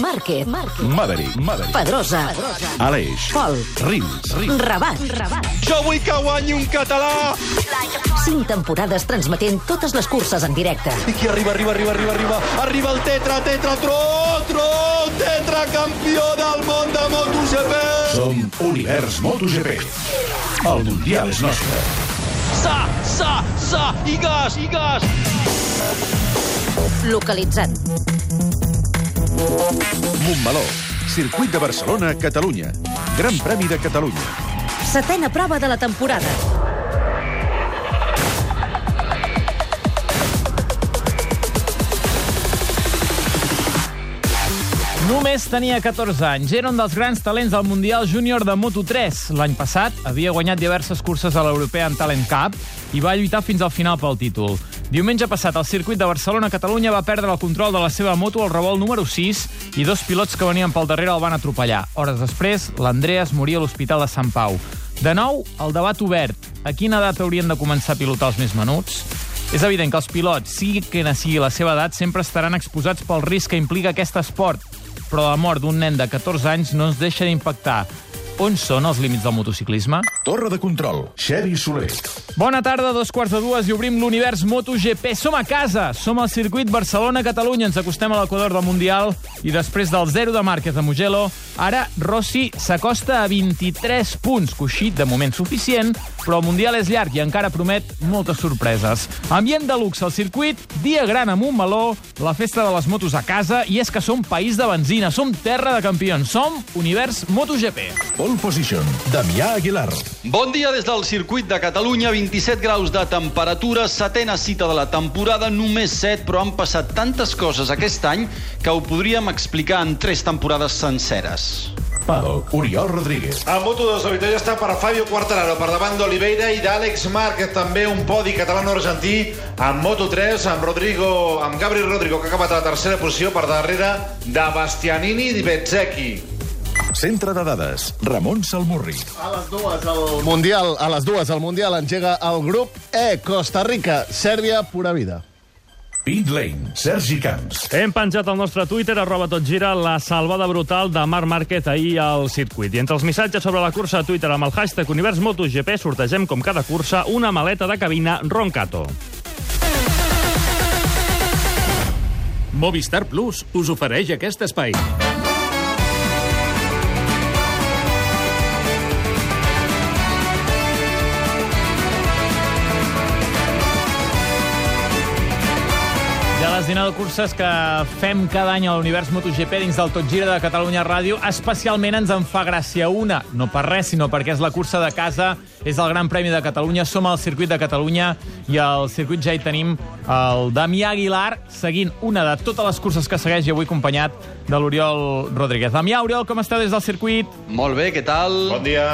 Márquez, Márquez. Maverick, Maverick. Pedrosa, Aleix. Pol, Rins, Rins. Rabat, Rabat. Jo vull que guanyi un català. Cinc temporades transmetent totes les curses en directe. I qui arriba, arriba, arriba, arriba, arriba. Arriba el tetra, tetra, tro, tro, tetra campió del món de MotoGP. Som Univers MotoGP. El Mundial és nostre. Sa, sa, sa, i gas, i gas. Localitzant. Montmeló. Circuit de Barcelona, Catalunya. Gran Premi de Catalunya. Setena prova de la temporada. Només tenia 14 anys. Era un dels grans talents del Mundial Júnior de Moto3. L'any passat havia guanyat diverses curses a l'European Talent Cup i va lluitar fins al final pel títol. Diumenge passat, el circuit de Barcelona-Catalunya va perdre el control de la seva moto al revolt número 6 i dos pilots que venien pel darrere el van atropellar. Hores després, l'Andreas moria a l'Hospital de Sant Pau. De nou, el debat obert. A quina edat haurien de començar a pilotar els més menuts? És evident que els pilots, sigui quina sigui la seva edat, sempre estaran exposats pel risc que implica aquest esport, però la mort d'un nen de 14 anys no ens deixa d'impactar. On són els límits del motociclisme? Torre de control. Xevi Soler. Bona tarda, dos quarts de dues i obrim l'univers MotoGP. Som a casa, som al circuit Barcelona-Catalunya, ens acostem a l'equador del Mundial i després del 0 de Márquez de Mugello, ara Rossi s'acosta a 23 punts, coixit de moment suficient, però el Mundial és llarg i encara promet moltes sorpreses. Ambient de luxe al circuit, dia gran a Montmeló, la festa de les motos a casa, i és que som país de benzina, som terra de campions, som univers MotoGP. Pole position. Damià Aguilar. Bon dia des del circuit de Catalunya, 27 graus de temperatura, setena cita de la temporada, només 7, però han passat tantes coses aquest any que ho podríem explicar en tres temporades senceres. Paddock. Oriol Rodríguez. A Moto2 la victòria està per Fabio Quartararo, per davant d'Oliveira i d'Àlex Márquez, també un podi catalano-argentí amb Moto3, amb Rodrigo, amb Gabri Rodrigo, que ha acabat a la tercera posició per darrere de Bastianini i Bezzecchi. Centre de dades. Ramon Salmurri. A les dues, el Mundial, a les dues, el Mundial engega el grup E, Costa Rica, Sèrbia, pura vida. Pit Lane. Sergi Camps. Hem penjat al nostre Twitter, arroba tot gira, la salvada brutal de Marc Márquez ahir al circuit. I entre els missatges sobre la cursa a Twitter amb el hashtag Univers MotoGP sortegem, com cada cursa, una maleta de cabina Roncato. Movistar Plus us ofereix aquest espai. Les 19 curses que fem cada any a l'univers MotoGP dins del Tot Gira de Catalunya Ràdio, especialment ens en fa gràcia una, no per res, sinó perquè és la cursa de casa, és el Gran Premi de Catalunya, som al circuit de Catalunya i al circuit ja hi tenim el Damià Aguilar seguint una de totes les curses que segueix i avui acompanyat de l'Oriol Rodríguez. Damià, Oriol, com esteu des del circuit? Molt bé, què tal? Bon dia.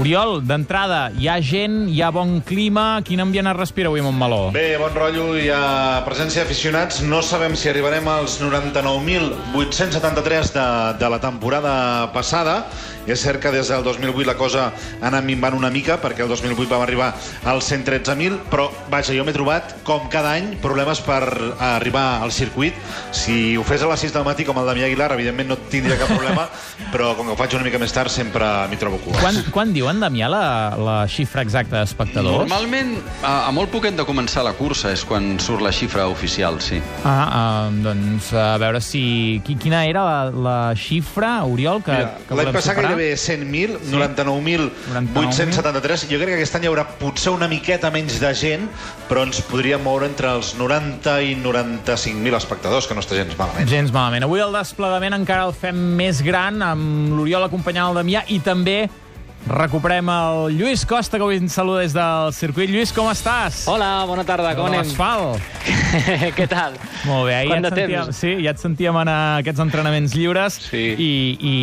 Oriol, d'entrada, hi ha gent, hi ha bon clima, quin ambient es respira avui a Montmeló? Bé, bon rotllo, hi ha presència d'aficionats. No sabem si arribarem als 99.873 de, de la temporada passada. És cert que des del 2008 la cosa ha anat minvant una mica, perquè el 2008 vam arribar als 113.000, però, vaja, jo m'he trobat, com cada any, problemes per arribar al circuit. Si ho fes a les 6 del matí, com el Damià Aguilar, evidentment no tindria cap problema, però com que ho faig una mica més tard, sempre m'hi trobo cua. Quan, quan diuen, Damià, la, la xifra exacta d'espectadors? Normalment, a, a molt poquet de començar la cursa és quan surt la xifra oficial, sí. Ah, ah, doncs a veure si... qui- Quina era la, la xifra, Oriol, que, Mira, que L'any volem passat superar? Gairebé 100.000, 99.873. Jo crec que aquest any hi haurà potser una miqueta menys de gent, però ens podríem moure entre els 90 i 95.000 espectadors, que no està gens malament. Gens malament. Avui el desplegament encara el fem més gran, amb l'Oriol acompanyant el Damià, i també recuperem el Lluís Costa, que avui ens saluda des del circuit. Lluís, com estàs? Hola, bona tarda, com De anem? Què tal? Molt bé, ahir Quant ja et, de sentíem, temps? sí, ja et sentíem en aquests entrenaments lliures Sí. i, i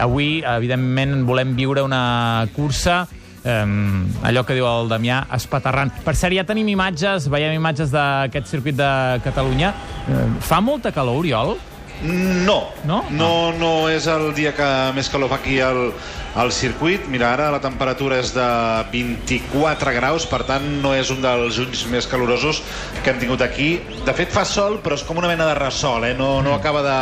avui, evidentment, volem viure una cursa um, allò que diu el Damià, espaterrant. Per cert, ja tenim imatges, veiem imatges d'aquest circuit de Catalunya. Uh, fa molta calor, Oriol? No, no, no, no és el dia que més calor fa aquí al, al circuit. Mira, ara la temperatura és de 24 graus, per tant no és un dels junys més calorosos que hem tingut aquí. De fet fa sol, però és com una mena de ressol, eh? no, no acaba de,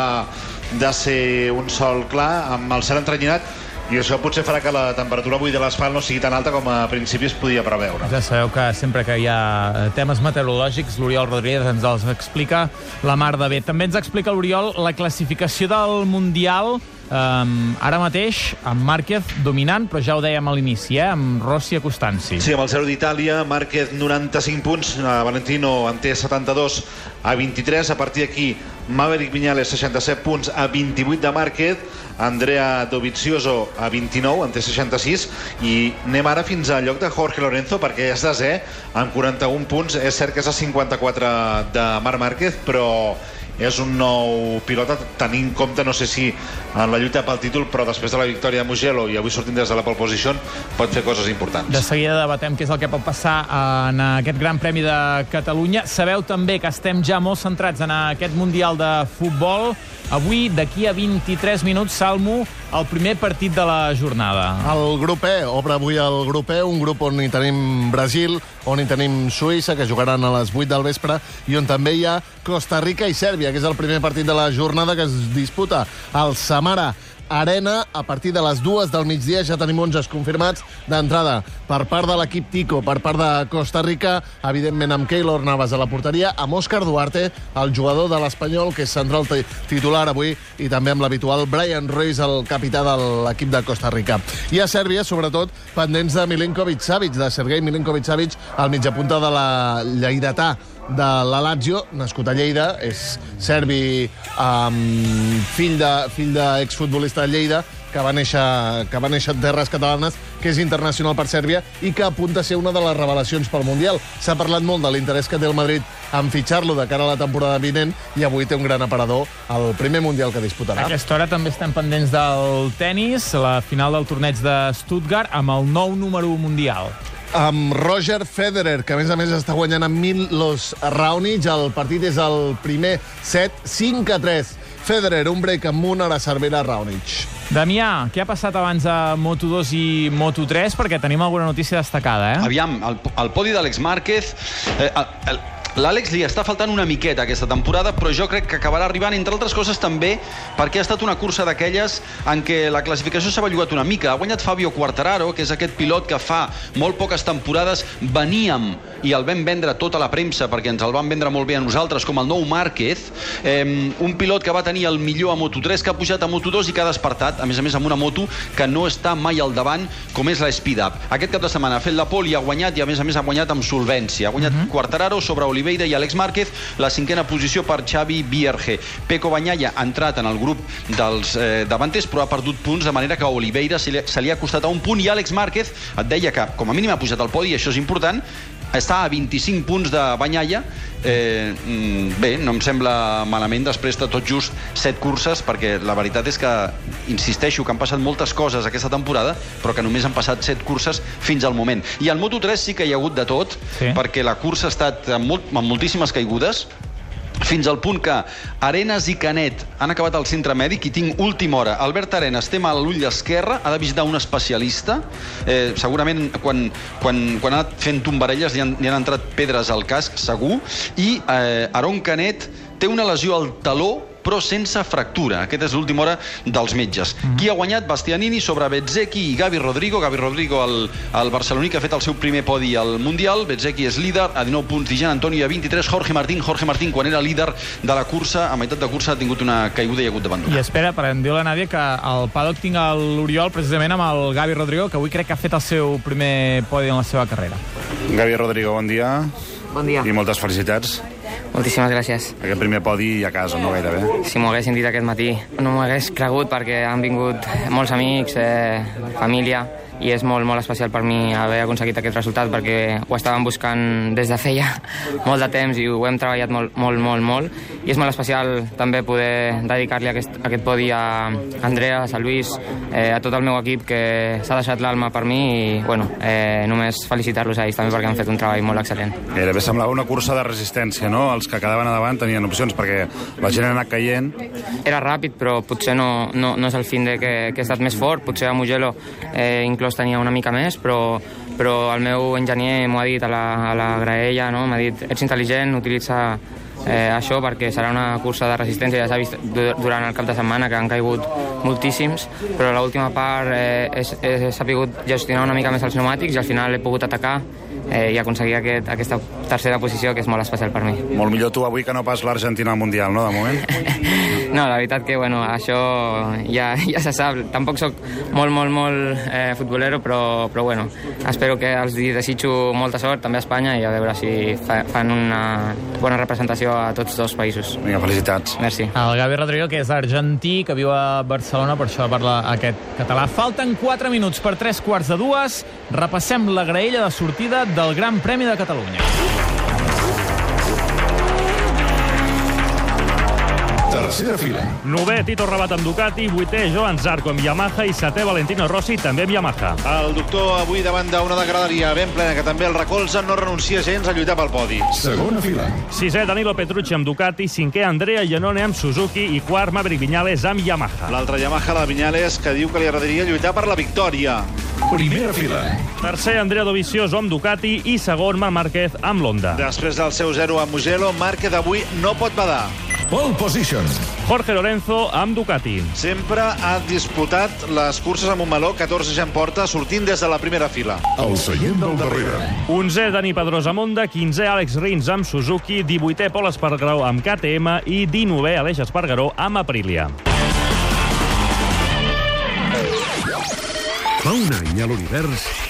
de ser un sol clar, amb el cel entrenyinat, i això potser farà que la temperatura avui de l'asfalt no sigui tan alta com a principi es podia preveure. Ja sabeu que sempre que hi ha temes meteorològics, l'Oriol Rodríguez ens els explica la mar de bé. També ens explica l'Oriol la classificació del Mundial Um, ara mateix, amb Márquez dominant, però ja ho dèiem a l'inici, eh? amb Rossi acostant-s'hi. Sí, amb el 0 d'Itàlia, Márquez 95 punts, Valentino en té 72 a 23, a partir d'aquí Maverick Viñales 67 punts a 28 de Márquez, Andrea Dovizioso a 29, en té 66, i anem ara fins al lloc de Jorge Lorenzo, perquè és desè, amb 41 punts. És cert que és a 54 de Marc Márquez, però és un nou pilota tenint en compte, no sé si en la lluita pel títol, però després de la victòria de Mugello i avui sortint des de la pole position pot fer coses importants. De seguida debatem què és el que pot passar en aquest Gran Premi de Catalunya. Sabeu també que estem ja molt centrats en aquest Mundial de Futbol. Avui, d'aquí a 23 minuts, Salmo, el primer partit de la jornada. El grup E, obre avui el grup E, un grup on hi tenim Brasil, on hi tenim Suïssa, que jugaran a les 8 del vespre, i on també hi ha Costa Rica i Sèrbia, que és el primer partit de la jornada que es disputa al Samara Arena. A partir de les dues del migdia ja tenim 11 confirmats d'entrada per part de l'equip Tico, per part de Costa Rica, evidentment amb Keylor Navas a la porteria, amb Òscar Duarte, el jugador de l'Espanyol, que és central titular avui, i també amb l'habitual Brian Ruiz, el capità de l'equip de Costa Rica. I a Sèrbia, sobretot, pendents de Milinkovic-Savic, de Sergei Milinkovic-Savic, el mitjapunta de la Lleidatà de la Lazio, nascut a Lleida, és serbi, um, fill d'exfutbolista de, fill de Lleida, que va, néixer, que va néixer en terres catalanes, que és internacional per Sèrbia i que apunta a ser una de les revelacions pel Mundial. S'ha parlat molt de l'interès que té el Madrid en fitxar-lo de cara a la temporada vinent i avui té un gran aparador al primer Mundial que disputarà. A aquesta hora també estem pendents del tennis, la final del torneig de Stuttgart, amb el nou número mundial amb Roger Federer, que a més a més està guanyant amb Milos Raonic. El partit és el primer set, 5 a 3. Federer, un break amunt a la Cervera Raonic. Damià, què ha passat abans a Moto2 i Moto3? Perquè tenim alguna notícia destacada, eh? Aviam, el, el podi d'Àlex Márquez... Eh, el, el, L'Àlex li està faltant una miqueta aquesta temporada, però jo crec que acabarà arribant, entre altres coses, també perquè ha estat una cursa d'aquelles en què la classificació s'ha bellugat una mica. Ha guanyat Fabio Quartararo, que és aquest pilot que fa molt poques temporades veníem i el vam vendre tota la premsa perquè ens el van vendre molt bé a nosaltres com el nou Márquez, eh, un pilot que va tenir el millor a Moto3, que ha pujat a Moto2 i que ha despertat, a més a més amb una moto que no està mai al davant, com és la Speed Up. Aquest cap de setmana ha fet la pole i ha guanyat, i a més a més ha guanyat amb solvència. Ha guanyat mhm. -huh. Quartararo sobre Oliver Oliveira i Àlex Márquez, la cinquena posició per Xavi Vierge. Peco Banyalla ha entrat en el grup dels eh, davanters, però ha perdut punts, de manera que a Oliveira se li, se li ha costat a un punt i Àlex Márquez et deia que com a mínim ha pujat al podi, i això és important, està a 25 punts de Banyalla. Eh, mm, bé, no em sembla malament després de tot just 7 curses, perquè la veritat és que, insisteixo, que han passat moltes coses aquesta temporada, però que només han passat 7 curses fins al moment. I al Moto3 sí que hi ha hagut de tot, sí. perquè la cursa ha estat amb, molt, amb moltíssimes caigudes, fins al punt que Arenas i Canet han acabat al centre mèdic i tinc última hora. Albert Arenas té mal a l'ull esquerre, ha de visitar un especialista. Eh, segurament quan, quan, quan ha anat fent tombarelles li han, li han entrat pedres al casc, segur. I eh, Aron Canet té una lesió al taló però sense fractura. Aquesta és l'última hora dels metges. Mm -hmm. Qui ha guanyat? Bastianini sobre Bezzecchi i Gavi Rodrigo. Gavi Rodrigo, el, el barceloní, que ha fet el seu primer podi al Mundial. Bezzecchi és líder, a 19 punts. Dijan Antonio a 23. Jorge Martín. Jorge Martín, quan era líder de la cursa, a meitat de cursa ha tingut una caiguda i ha hagut d'abandonar. I espera, per em diu la Nàdia, que el paddock tinc l'Oriol precisament amb el Gavi Rodrigo, que avui crec que ha fet el seu primer podi en la seva carrera. Gavi Rodrigo, bon dia. Bon dia. I moltes felicitats. Moltíssimes gràcies. Aquest primer podi a casa, no gairebé. Si m'ho haguessin dit aquest matí, no m'ho hagués cregut perquè han vingut molts amics, eh, família, i és molt, molt especial per mi haver aconseguit aquest resultat perquè ho estàvem buscant des de feia molt de temps i ho hem treballat molt, molt, molt, molt i és molt especial també poder dedicar-li aquest, aquest podi a Andreas, a Lluís, eh, a tot el meu equip que s'ha deixat l'alma per mi i bueno, eh, només felicitar-los a ells també perquè han fet un treball molt excel·lent. Gairebé semblava una cursa de resistència, no? Els que quedaven a davant tenien opcions perquè la gent ha anat caient. Era ràpid, però potser no, no, no és el fin de que, que he estat més fort. Potser a Mugello eh, inclús tenia una mica més, però, però el meu enginyer m'ho ha dit a la, a la graella, no? m'ha dit ets intel·ligent, utilitza eh, això perquè serà una cursa de resistència, ja s'ha vist du- durant el cap de setmana que han caigut moltíssims, però l'última part eh, he, he sabut gestionar una mica més els pneumàtics i al final he pogut atacar eh, i aconseguir aquest, aquesta tercera posició que és molt especial per mi. Molt millor tu avui que no pas l'Argentina al Mundial, no, de moment? No, la veritat que bueno, això ja, ja se sap. Tampoc sóc molt, molt, molt eh, futbolero, però, però bueno, espero que els desitjo molta sort també a Espanya i a veure si fa, fan una bona representació a tots dos països. Vinga, felicitats. Merci. El Gavi Rodrigo, que és argentí, que viu a Barcelona, per això parla aquest català. Falten 4 minuts per 3 quarts de dues. Repassem la graella de sortida del Gran Premi de Catalunya. Tercera fila. Nové, Tito Rabat amb Ducati, vuitè, Joan Zarco amb Yamaha i setè, Valentino Rossi, també amb Yamaha. El doctor avui davant d'una degradaria ben plena que també el recolza no renuncia gens a lluitar pel podi. Segona fila. Sisè, Danilo Petrucci amb Ducati, cinquè, Andrea Iannone amb Suzuki i quart, Maverick Viñales amb Yamaha. L'altre Yamaha, la de Viñales, que diu que li agradaria lluitar per la victòria. Primera fila. Tercer, Andrea Dovizioso amb Ducati i segon, Marc Márquez amb l'Honda. Després del seu 0 a Mugello, Márquez avui no pot badar. Pole position. Jorge Lorenzo amb Ducati. Sempre ha disputat les curses amb un meló, 14 ja en porta, sortint des de la primera fila. El seient del darrere. 11è, Dani Pedrosa amb Honda, 15è, Àlex Rins amb Suzuki, 18è, Pol Espargaró amb KTM i 19è, Aleix Espargaró amb Aprilia. Fa un any a l'univers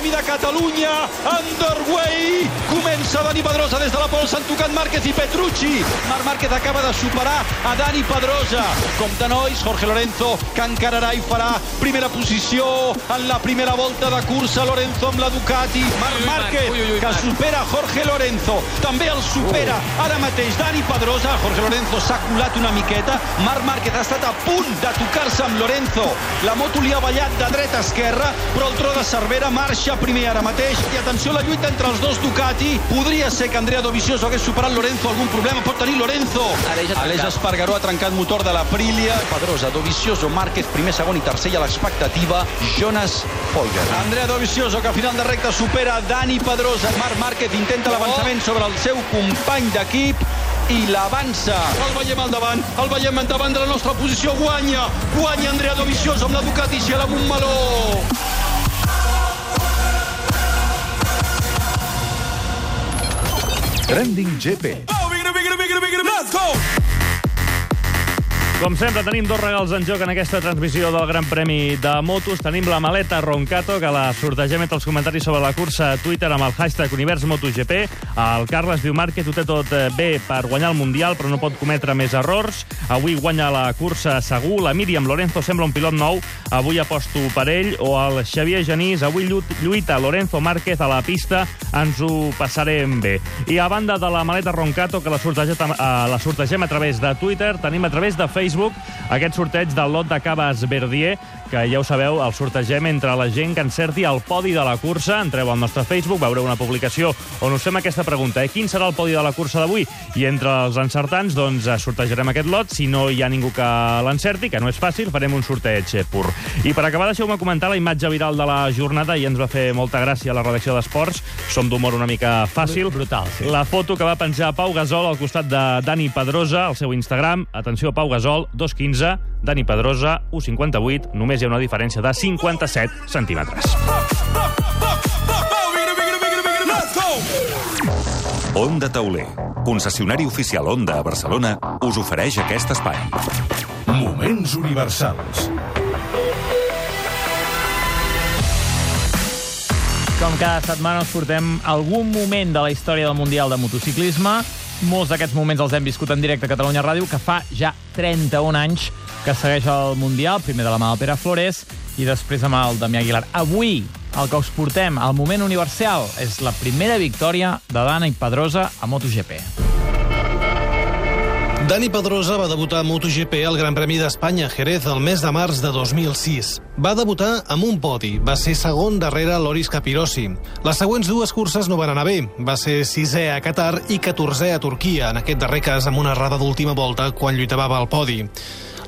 Premi de Catalunya, Underway. Comença Dani Pedrosa des de la pol, s'han tocat Márquez i Petrucci. Marc Márquez acaba de superar a Dani Pedrosa. Com de nois, Jorge Lorenzo, que encararà i farà primera posició en la primera volta de cursa. Lorenzo amb la Ducati. Marc Márquez, que supera Jorge Lorenzo. També el supera ara mateix Dani Pedrosa. Jorge Lorenzo s'ha colat una miqueta. Marc Márquez ha estat a punt de tocar-se amb Lorenzo. La moto li ha ballat de dreta a esquerra, però el tro de Cervera marxa primer ara mateix. I atenció, la lluita entre els dos Ducati. Podria ser que Andrea Dovizioso hagués superat Lorenzo. Algun problema pot tenir Lorenzo. Aleix Espargaró ha trencat motor de l'Aprilia. Pedrosa, Dovizioso, Márquez, primer, segon i tercer. I a l'expectativa, Jonas Folger. Andrea Dovizioso, que a final de recta supera Dani Pedrosa. Marc Márquez intenta l'avançament sobre el seu company d'equip i l'avança. El veiem al davant, el veiem endavant de la nostra posició. Guanya, guanya Andrea Dovizioso amb la Ducati i la Montmeló. Branding GP. Com sempre, tenim dos regals en joc en aquesta transmissió del Gran Premi de Motos. Tenim la maleta Roncato, que la sortegem entre els comentaris sobre la cursa a Twitter amb el hashtag Univers MotoGP. El Carles diu, Marc, que ho té tot eh, bé per guanyar el Mundial, però no pot cometre més errors. Avui guanya la cursa segur. La Míriam Lorenzo sembla un pilot nou. Avui aposto per ell. O el Xavier Genís, avui llu- lluita Lorenzo Márquez a la pista. Ens ho passarem bé. I a banda de la maleta Roncato, que la eh, la sortegem a través de Twitter, tenim a través de Facebook aquest sorteig del lot de Caves Verdier, que ja ho sabeu, el sortegem entre la gent que encerti el podi de la cursa. Entreu al nostre Facebook, veureu una publicació on us fem aquesta pregunta. Eh? Quin serà el podi de la cursa d'avui? I entre els encertants, doncs, eh, sortejarem aquest lot. Si no hi ha ningú que l'encerti, que no és fàcil, farem un sorteig eh, pur. I per acabar, deixeu-me comentar la imatge viral de la jornada i ens va fer molta gràcia a la redacció d'Esports. Som d'humor una mica fàcil. Brutal, sí. La foto que va penjar Pau Gasol al costat de Dani Pedrosa, al seu Instagram. Atenció, Pau Gasol, 2.15. Dani Pedrosa, 1.58. Només hi ha una diferència de 57 centímetres. Onda Tauler, concessionari oficial Onda a Barcelona, us ofereix aquest espai. Moments universals. Com cada setmana us portem algun moment de la història del Mundial de Motociclisme. Molts d'aquests moments els hem viscut en directe a Catalunya Ràdio, que fa ja 31 anys que segueix el Mundial, primer de la mà del Pere Flores i després amb el Damià Aguilar. Avui el que us portem al moment universal és la primera victòria de Dani Pedrosa a MotoGP. Dani Pedrosa va debutar a MotoGP al Gran Premi d'Espanya a Jerez el mes de març de 2006. Va debutar amb un podi, va ser segon darrere Loris Capirossi. Les següents dues curses no van anar bé. Va ser sisè a Qatar i catorzè a Turquia, en aquest darrer cas amb una errada d'última volta quan lluitava al podi.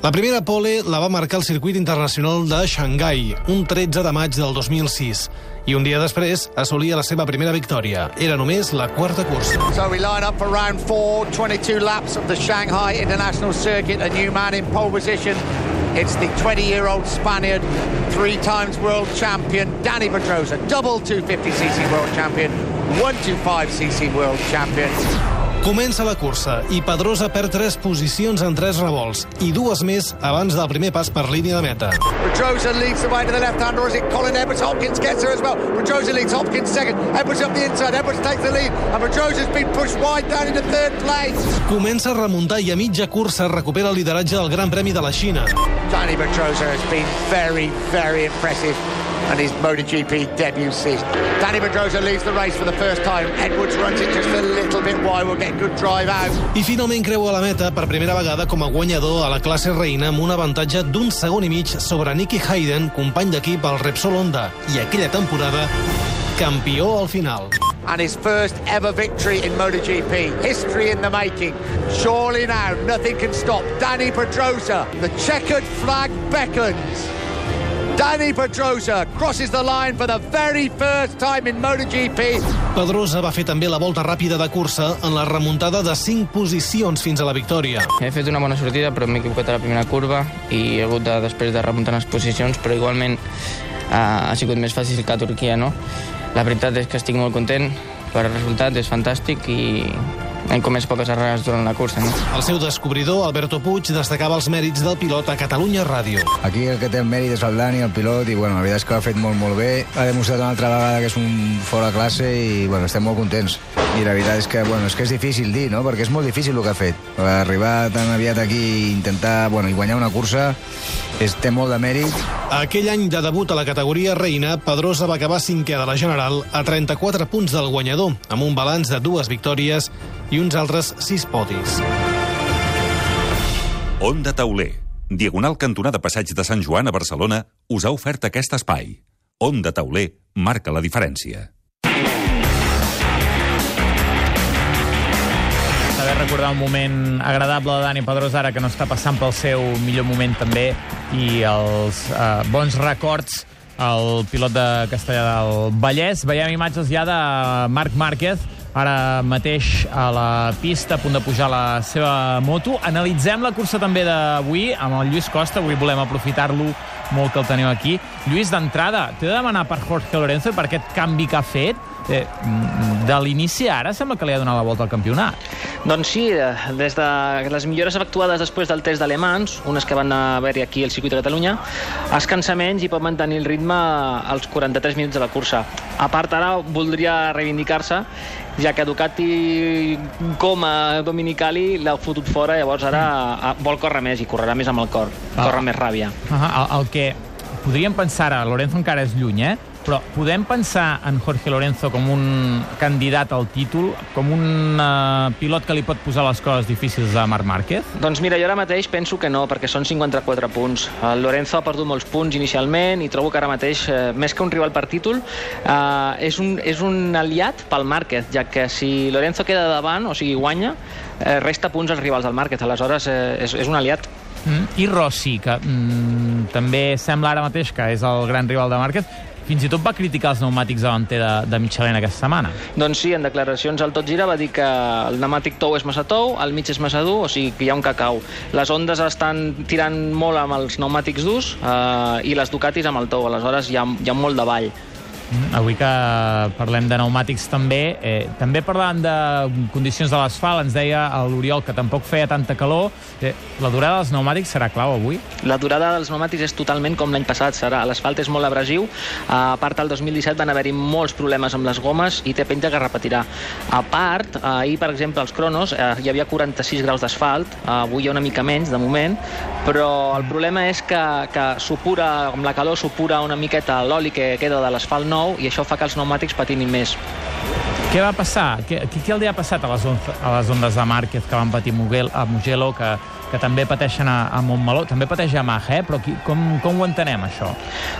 La primera pole la va marcar el circuit internacional de Xangai, un 13 de maig del 2006. I un dia després assolia la seva primera victòria. Era només la quarta cursa. So we line up for round four, 22 laps of the Shanghai International Circuit. A new man in pole position. It's the 20-year-old Spaniard, three times world champion, Danny Pedrosa, double 250cc world champion, 125cc world champion. Comença la cursa i Pedrosa perd tres posicions en tres revolts i dues més abans del primer pas per línia de meta. Pedrosa leads the way to the left-hander, or is it Colin Edwards? Hopkins gets her as well. Pedrosa leads Hopkins second. Edwards up the inside. Edwards takes the lead. And Pedrosa's been pushed wide down into third place. Comença a remuntar i a mitja cursa recupera el lideratge del Gran Premi de la Xina. Danny Pedrosa has been very, very impressive and his MotoGP debut season. Danny Pedrosa leads the race for the first time. Edwards runs it just a little bit wide. We'll get good drive out. I finalment creua la meta per primera vegada com a guanyador a la classe reina amb un avantatge d'un segon i mig sobre Nicky Hayden, company d'equip al Repsol Honda, i aquella temporada campió al final. And his first ever victory in MotoGP. History in the making. Surely now, nothing can stop Danny Pedrosa. The checkered flag beckons. Danny Pedrosa crosses the line for the very first time in MotoGP. Pedrosa va fer també la volta ràpida de cursa en la remuntada de 5 posicions fins a la victòria. He fet una bona sortida, però m'he equivocat a la primera curva i he hagut de, després de remuntar les posicions, però igualment uh, ha sigut més fàcil que a Turquia, no? La veritat és que estic molt content per el resultat, és fantàstic i hem comès poques errades durant la cursa. No? El seu descobridor, Alberto Puig, destacava els mèrits del pilot a Catalunya Ràdio. Aquí el que té el mèrit és el Dani, el pilot, i bueno, la veritat és que ho ha fet molt, molt bé. Ha demostrat una altra vegada que és un fora classe i bueno, estem molt contents. I la veritat és que, bueno, és que és difícil dir, no? Perquè és molt difícil el que ha fet. Arribar tan aviat aquí i intentar, bueno, i guanyar una cursa és, té molt de mèrit. Aquell any de debut a la categoria reina, Pedrosa va acabar cinquè de la General a 34 punts del guanyador, amb un balanç de dues victòries i uns altres sis podis. Onda Tauler, Diagonal Cantonada Passeig de Sant Joan a Barcelona, us ha ofert aquest espai. Onda Tauler marca la diferència. Saber recordar un moment agradable de Dani Pedrosa ara que no està passant pel seu millor moment també i els eh, bons records el pilot de Castellà del Vallès. Veiem imatges ja de Marc Márquez ara mateix a la pista, a punt de pujar la seva moto. Analitzem la cursa també d'avui amb el Lluís Costa. Avui volem aprofitar-lo molt que el tenim aquí. Lluís, d'entrada, t'he de demanar per Jorge Lorenzo per aquest canvi que ha fet. Eh, de l'inici ara sembla que li ha donat la volta al campionat. Doncs sí, eh, des de les millores efectuades després del test d'alemans, unes que van haver-hi aquí al circuit de Catalunya, es cansa menys i pot mantenir el ritme als 43 minuts de la cursa. A part, ara voldria reivindicar-se, ja que Ducati com a Dominicali l'ha fotut fora, llavors ara vol córrer més i correrà més amb el cor, Ah. córrer més ràbia. -huh. el, el que podríem pensar ara, Lorenzo encara és lluny, eh? Però podem pensar en Jorge Lorenzo com un candidat al títol, com un uh, pilot que li pot posar les coses difícils a Marc Márquez? Doncs mira, jo ara mateix penso que no, perquè són 54 punts. El Lorenzo ha perdut molts punts inicialment i trobo que ara mateix, eh, més que un rival per títol, eh, és, un, és un aliat pel Márquez, ja que si Lorenzo queda davant, o sigui, guanya, eh, resta punts als rivals del Márquez. Aleshores, eh, és, és un aliat. Mm, I Rossi, que mm, també sembla ara mateix que és el gran rival de Márquez, fins i tot va criticar els pneumàtics davanter de, de Michelin aquesta setmana. Doncs sí, en declaracions al Tot Gira va dir que el pneumàtic tou és massa tou, el mig és massa dur, o sigui que hi ha un cacau. Les ondes estan tirant molt amb els pneumàtics durs eh, i les Ducatis amb el tou, aleshores hi ha, hi ha molt de ball. Mm, Avui que parlem de pneumàtics també, eh, també parlant de condicions de l'asfalt, ens deia l'Oriol que tampoc feia tanta calor. Eh, la durada dels pneumàtics serà clau avui? La durada dels pneumàtics és totalment com l'any passat, serà. L'asfalt és molt abrasiu. A part, el 2017 van haver-hi molts problemes amb les gomes i té penja que repetirà. A part, ahir, per exemple, als cronos eh, hi havia 46 graus d'asfalt, avui hi ha una mica menys, de moment, però el problema és que, que supura, amb la calor supura una miqueta l'oli que queda de l'asfalt nou i això fa que els pneumàtics patinin més. Què va passar? Què, què, li ha passat a les, on, a les ondes de Márquez que van patir Muguel, a Mugello, que, que també pateixen a, a Montmeló? També pateix Yamaha, eh? Però qui, com, com ho entenem, això?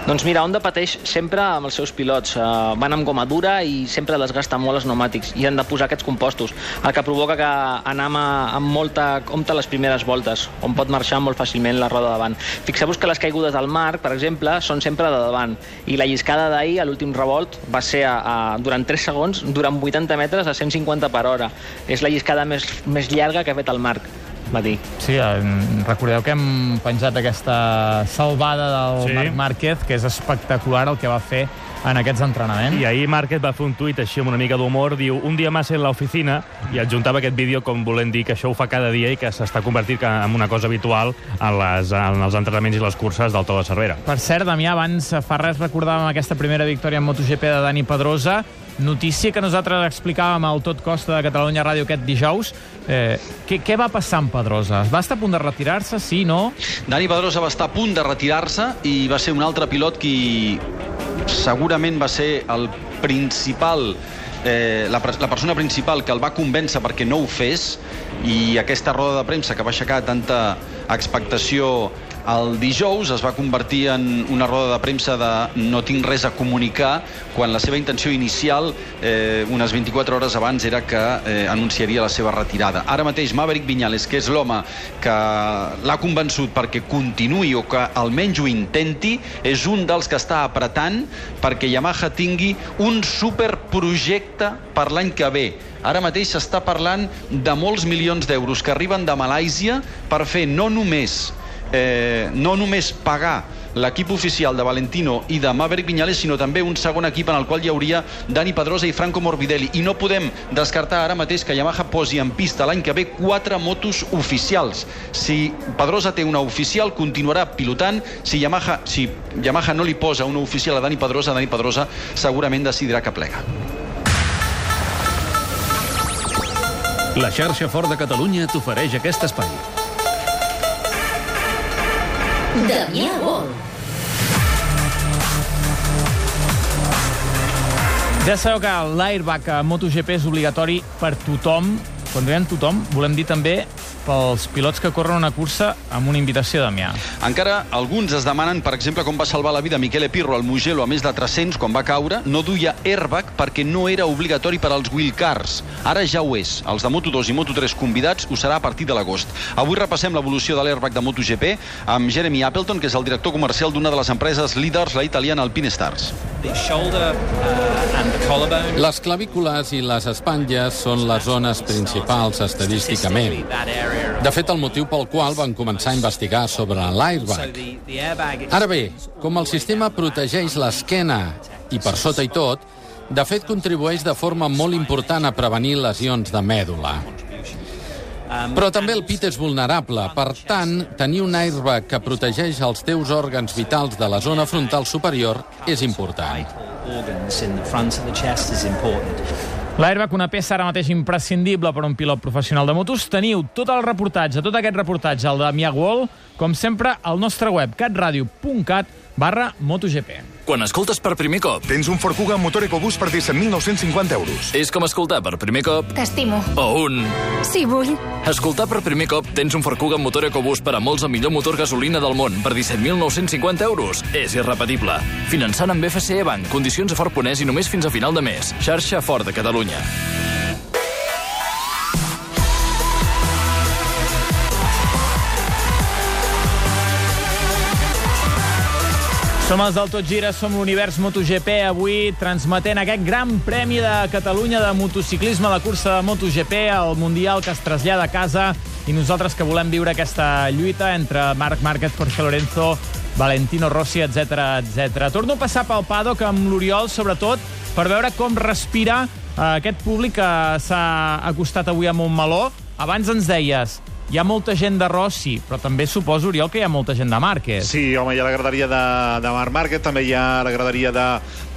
Doncs mira, Honda pateix sempre amb els seus pilots. Uh, van amb goma dura i sempre desgasta molt els pneumàtics i han de posar aquests compostos, el que provoca que anem amb molta compte les primeres voltes, on pot marxar molt fàcilment la roda davant. Fixeu-vos que les caigudes del Marc, per exemple, són sempre de davant i la lliscada d'ahir, a l'últim revolt, va ser a, a, durant 3 segons, durant 80 metres a 150 per hora. És la lliscada més, més llarga que ha fet el Marc dir. Sí, recordeu que hem penjat aquesta salvada del Sí. Marc Márquez, que és espectacular el que va fer en aquests entrenaments. I ahir Márquez va fer un tuit així amb una mica d'humor, diu, un dia más en la oficina, i adjuntava aquest vídeo com volent dir que això ho fa cada dia i que s'està convertint ca- en una cosa habitual en, les, en els entrenaments i les curses del To de Cervera. Per cert, Damià, abans fa res recordàvem aquesta primera victòria en MotoGP de Dani Pedrosa, notícia que nosaltres explicàvem al Tot Costa de Catalunya Ràdio aquest dijous. Eh, què, què va passar amb Pedrosa? Va estar a punt de retirar-se, sí, no? Dani Pedrosa va estar a punt de retirar-se i va ser un altre pilot qui segurament va ser el principal eh, la, la persona principal que el va convèncer perquè no ho fes i aquesta roda de premsa que va aixecar tanta expectació el dijous es va convertir en una roda de premsa de no tinc res a comunicar quan la seva intenció inicial eh, unes 24 hores abans era que eh, anunciaria la seva retirada. Ara mateix Maverick Viñales, que és l'home que l'ha convençut perquè continuï o que almenys ho intenti, és un dels que està apretant perquè Yamaha tingui un superprojecte per l'any que ve. Ara mateix s'està parlant de molts milions d'euros que arriben de Malàisia per fer no només eh, no només pagar l'equip oficial de Valentino i de Maverick Viñales, sinó també un segon equip en el qual hi hauria Dani Pedrosa i Franco Morbidelli. I no podem descartar ara mateix que Yamaha posi en pista l'any que ve quatre motos oficials. Si Pedrosa té una oficial, continuarà pilotant. Si Yamaha, si Yamaha no li posa una oficial a Dani Pedrosa, Dani Pedrosa segurament decidirà que plega. La xarxa Fort de Catalunya t'ofereix aquest espai. Damià Vol. Ja sabeu que l'airbag a MotoGP és obligatori per tothom. Quan diem tothom, volem dir també pels pilots que corren una cursa amb una invitació de Damià. Encara alguns es demanen, per exemple, com va salvar la vida Michele Pirro al Mugello a més de 300 quan va caure. No duia airbag perquè no era obligatori per als wheelcars. Ara ja ho és. Els de Moto2 i Moto3 convidats ho serà a partir de l'agost. Avui repassem l'evolució de l'airbag de MotoGP amb Jeremy Appleton, que és el director comercial d'una de les empreses líders, la italiana Alpine Stars. Les clavícules i les espatlles són les zones principals estadísticament. De fet, el motiu pel qual van començar a investigar sobre l'airbag. Ara bé, com el sistema protegeix l'esquena i per sota i tot, de fet contribueix de forma molt important a prevenir lesions de mèdula. Però també el pit és vulnerable, per tant, tenir un airbag que protegeix els teus òrgans vitals de la zona frontal superior és important. L'airbag, una peça ara mateix imprescindible per a un pilot professional de motos. Teniu tot el reportatge, tot aquest reportatge, el de Damià Wall, com sempre, al nostre web catradio.cat barra MotoGP. Quan escoltes per primer cop... Tens un Ford Kuga amb motor EcoBoost per 17.950 euros. És com escoltar per primer cop... T'estimo. O un... Sí, vull. Escoltar per primer cop tens un Ford Kuga amb motor EcoBoost per a molts el millor motor gasolina del món per 17.950 euros. És irrepetible. Finançant amb FCE Bank, condicions a Ford Ponès i només fins a final de mes. Xarxa Ford de Catalunya. Som els del Tot Gira, som l'univers MotoGP, avui transmetent aquest gran premi de Catalunya de motociclisme, la cursa de MotoGP, el Mundial que es trasllada a casa, i nosaltres que volem viure aquesta lluita entre Marc Márquez, Jorge Lorenzo, Valentino Rossi, etc etc. Torno a passar pel paddock amb l'Oriol, sobretot, per veure com respira eh, aquest públic que s'ha acostat avui a Montmeló. Abans ens deies, hi ha molta gent de Rossi, però també suposo, Oriol, que hi ha molta gent de Márquez. Sí, home, hi ha la graderia de, de Marc Márquez, també hi ha la graderia de,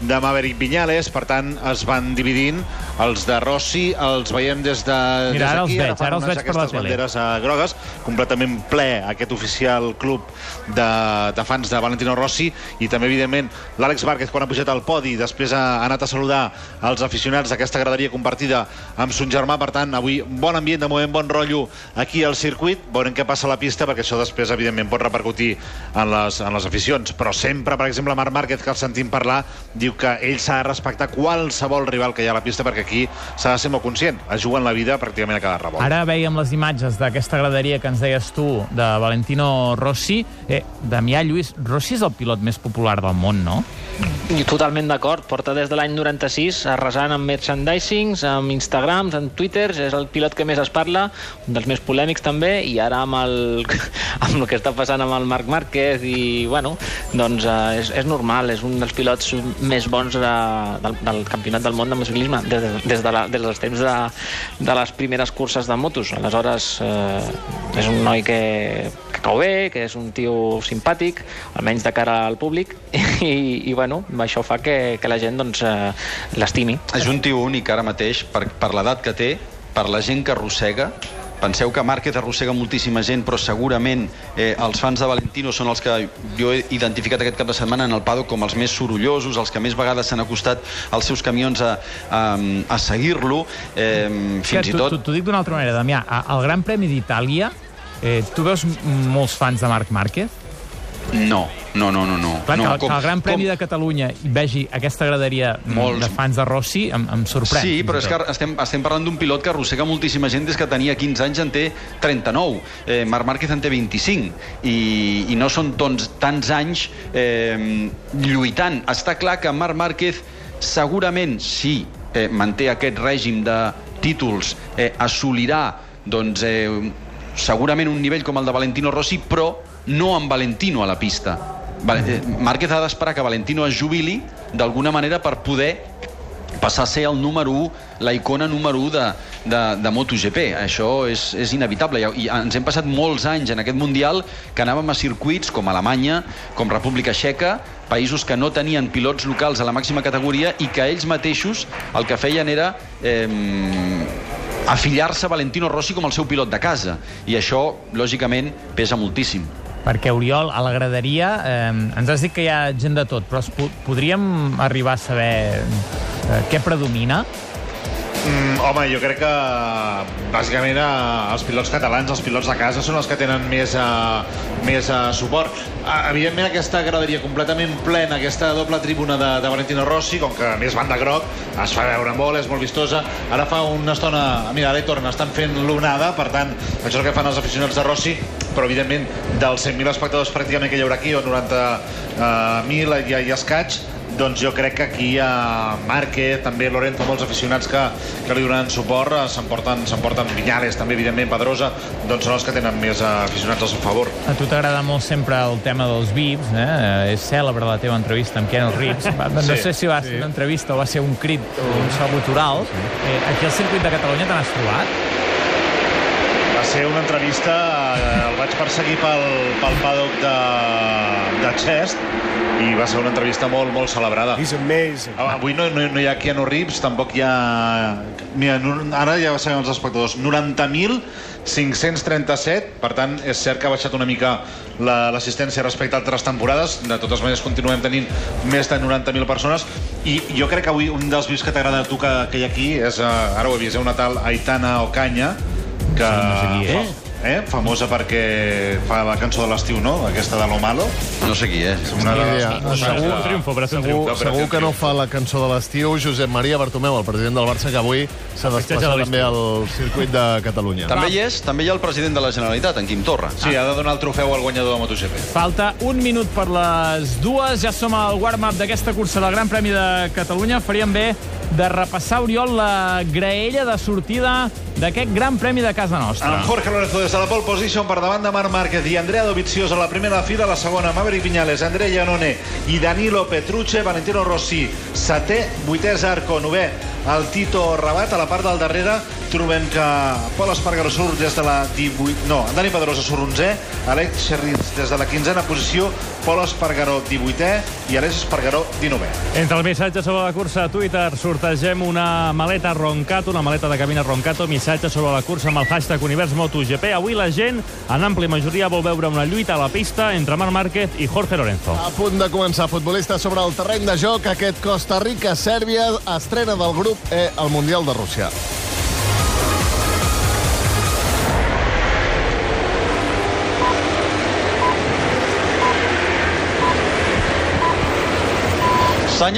de Maverick Viñales, per tant, es van dividint Els de Rossi els veiem des de Mira, des ara els veig, ara els veig per la tele. banderes eh, grogues, completament ple aquest oficial club de, de fans de Valentino Rossi i també, evidentment, l'Àlex Márquez quan ha pujat al podi, després ha anat a saludar els aficionats d'aquesta graderia compartida amb son germà, per tant, avui bon ambient, de moment bon rotllo aquí al circuit, veurem què passa a la pista, perquè això després, evidentment, pot repercutir en les, en les aficions, però sempre, per exemple, Marc Márquez, que el sentim parlar, diu que ell s'ha de respectar qualsevol rival que hi ha a la pista, perquè aquí s'ha de ser molt conscient, es juguen la vida pràcticament a cada revolt. Ara veiem les imatges d'aquesta graderia que ens deies tu, de Valentino Rossi. Eh, Damià Lluís, Rossi és el pilot més popular del món, no? I totalment d'acord. Porta des de l'any 96 arrasant amb merchandisings, amb Instagrams, amb Twitters. És el pilot que més es parla, un dels més polèmics també, i ara amb el, amb el que està passant amb el Marc Márquez i, bueno, doncs eh, és, és normal, és un dels pilots més bons de, del, del campionat del món de motociclisme des, de, des, de la, des dels temps de, de les primeres curses de motos. Aleshores, eh, és un noi que, que cau bé, que és un tio simpàtic, almenys de cara al públic, i, i bueno, això fa que, que la gent doncs, eh, l'estimi. És un tio únic ara mateix, per, per l'edat que té, per la gent que arrossega, Penseu que Márquez arrossega moltíssima gent, però segurament eh, els fans de Valentino són els que jo he identificat aquest cap de setmana en el paddock com els més sorollosos, els que més vegades s'han acostat als seus camions a, a, a seguir-lo. Eh, fins que, i tot... T'ho dic d'una altra manera, Damià. Al Gran Premi d'Itàlia, eh, tu veus molts fans de Marc Márquez? No, no, no, no. no. Clar, no, que, com, que el Gran Premi com... de Catalunya vegi aquesta graderia Molts. de fans de Rossi em, em sorprèn. Sí, però és que estem, estem parlant d'un pilot que arrossega moltíssima gent des que tenia 15 anys, en té 39. Eh, Marc Márquez en té 25. I, i no són tons, tants anys eh, lluitant. Està clar que Marc Márquez segurament, si eh, manté aquest règim de títols, eh, assolirà doncs, eh, segurament un nivell com el de Valentino Rossi, però no amb Valentino a la pista. Eh, Márquez ha d'esperar que Valentino es jubili d'alguna manera per poder passar a ser el número 1, la icona número 1 de, de, de MotoGP. Això és, és inevitable. I ens hem passat molts anys en aquest Mundial que anàvem a circuits com Alemanya, com República Txeca, països que no tenien pilots locals a la màxima categoria i que ells mateixos el que feien era eh, afiliar-se a Valentino Rossi com el seu pilot de casa. I això, lògicament, pesa moltíssim. Perquè, Oriol, a la graderia eh, ens has dit que hi ha gent de tot, però po podríem arribar a saber eh, què predomina? Mm, home, jo crec que bàsicament eh, els pilots catalans, els pilots de casa són els que tenen més, eh, més eh, suport. Eh, evidentment aquesta graderia completament plena, aquesta doble tribuna de, de Valentino Rossi, com que més van de groc, es fa veure molt, és molt vistosa. Ara fa una estona, mira, ara hi tornen, estan fent l'onada, per tant, això és el que fan els aficionats de Rossi, però evidentment dels 100.000 espectadors pràcticament que hi haurà aquí, o 90.000 i, i escaig, doncs jo crec que aquí hi ha Márquez, també Lorenzo, molts aficionats que, que li donaran suport, eh, s'emporten s'emporten Viñales, també evidentment Pedrosa, doncs són els que tenen més eh, aficionats al seu favor. A tu t'agrada molt sempre el tema dels VIPs, eh? Eh, És cèlebre la teva entrevista amb Keanu Reeves. No Sí, sé si va sí. ser una entrevista o va ser un crit o un so gutural. Eh, aquí al circuit de Catalunya te n'has trobat? Ser una entrevista, eh, el vaig perseguir pel, pel paddock de, de Chest i va ser una entrevista molt, molt celebrada. He's amazing. Avui no, no, no hi ha Keanu Reeves, tampoc hi ha... Mira, ara ja sabem els espectadors. 90.537, per tant, és cert que ha baixat una mica la- l'assistència respecte a altres temporades. De totes maneres, continuem tenint més de 90.000 persones. I jo crec que avui un dels vius que t'agrada a tu que, que hi ha aquí és, eh, ara ho he vist, eh, una tal Aitana Ocaña, que... no sé fa- Eh? Famosa perquè fa la cançó de l'estiu, no? Aquesta de Lo Malo. No sé qui és. Una de les... idea. Segur, triomfo, Operació Segur, Triomfo. segur que no fa la cançó de l'estiu Josep Maria Bartomeu, el president del Barça, que avui s'ha desplaçat també al circuit de Catalunya. També hi és, també hi ha el president de la Generalitat, en Quim Torra. Sí, ha de donar el trofeu al guanyador de MotoGP. Falta un minut per les dues. Ja som al warm-up d'aquesta cursa del Gran Premi de Catalunya. Faríem bé de repassar, Oriol, la graella de sortida d'aquest Gran Premi de casa nostra. Amb Jorge Lorenzo des de la pole position per davant de Marc Márquez i Andrea Dovizioso a la primera fila, a la segona Maverick Viñales, Andrea Iannone i Danilo Petrucci, Valentino Rossi, setè, vuitè Zarco, novè el Tito Rabat. A la part del darrere trobem que Pol Espargaró surt des de la 18... No, Dani Pedrosa surt 11è, Alex Xerriz des de la 15a posició, Pol Espargaró 18è i Alex Espargaró 19è. Entre el missatge sobre la cursa a Twitter sortegem una maleta Roncato, una maleta de cabina Roncato, missatge sobre la cursa amb el hashtag Univers MotoGP. Avui la gent, en àmplia majoria, vol veure una lluita a la pista entre Marc Márquez i Jorge Lorenzo. A punt de començar, futbolista sobre el terreny de joc, aquest Costa Rica-Sèrbia, estrena del grup E al Mundial de Rússia.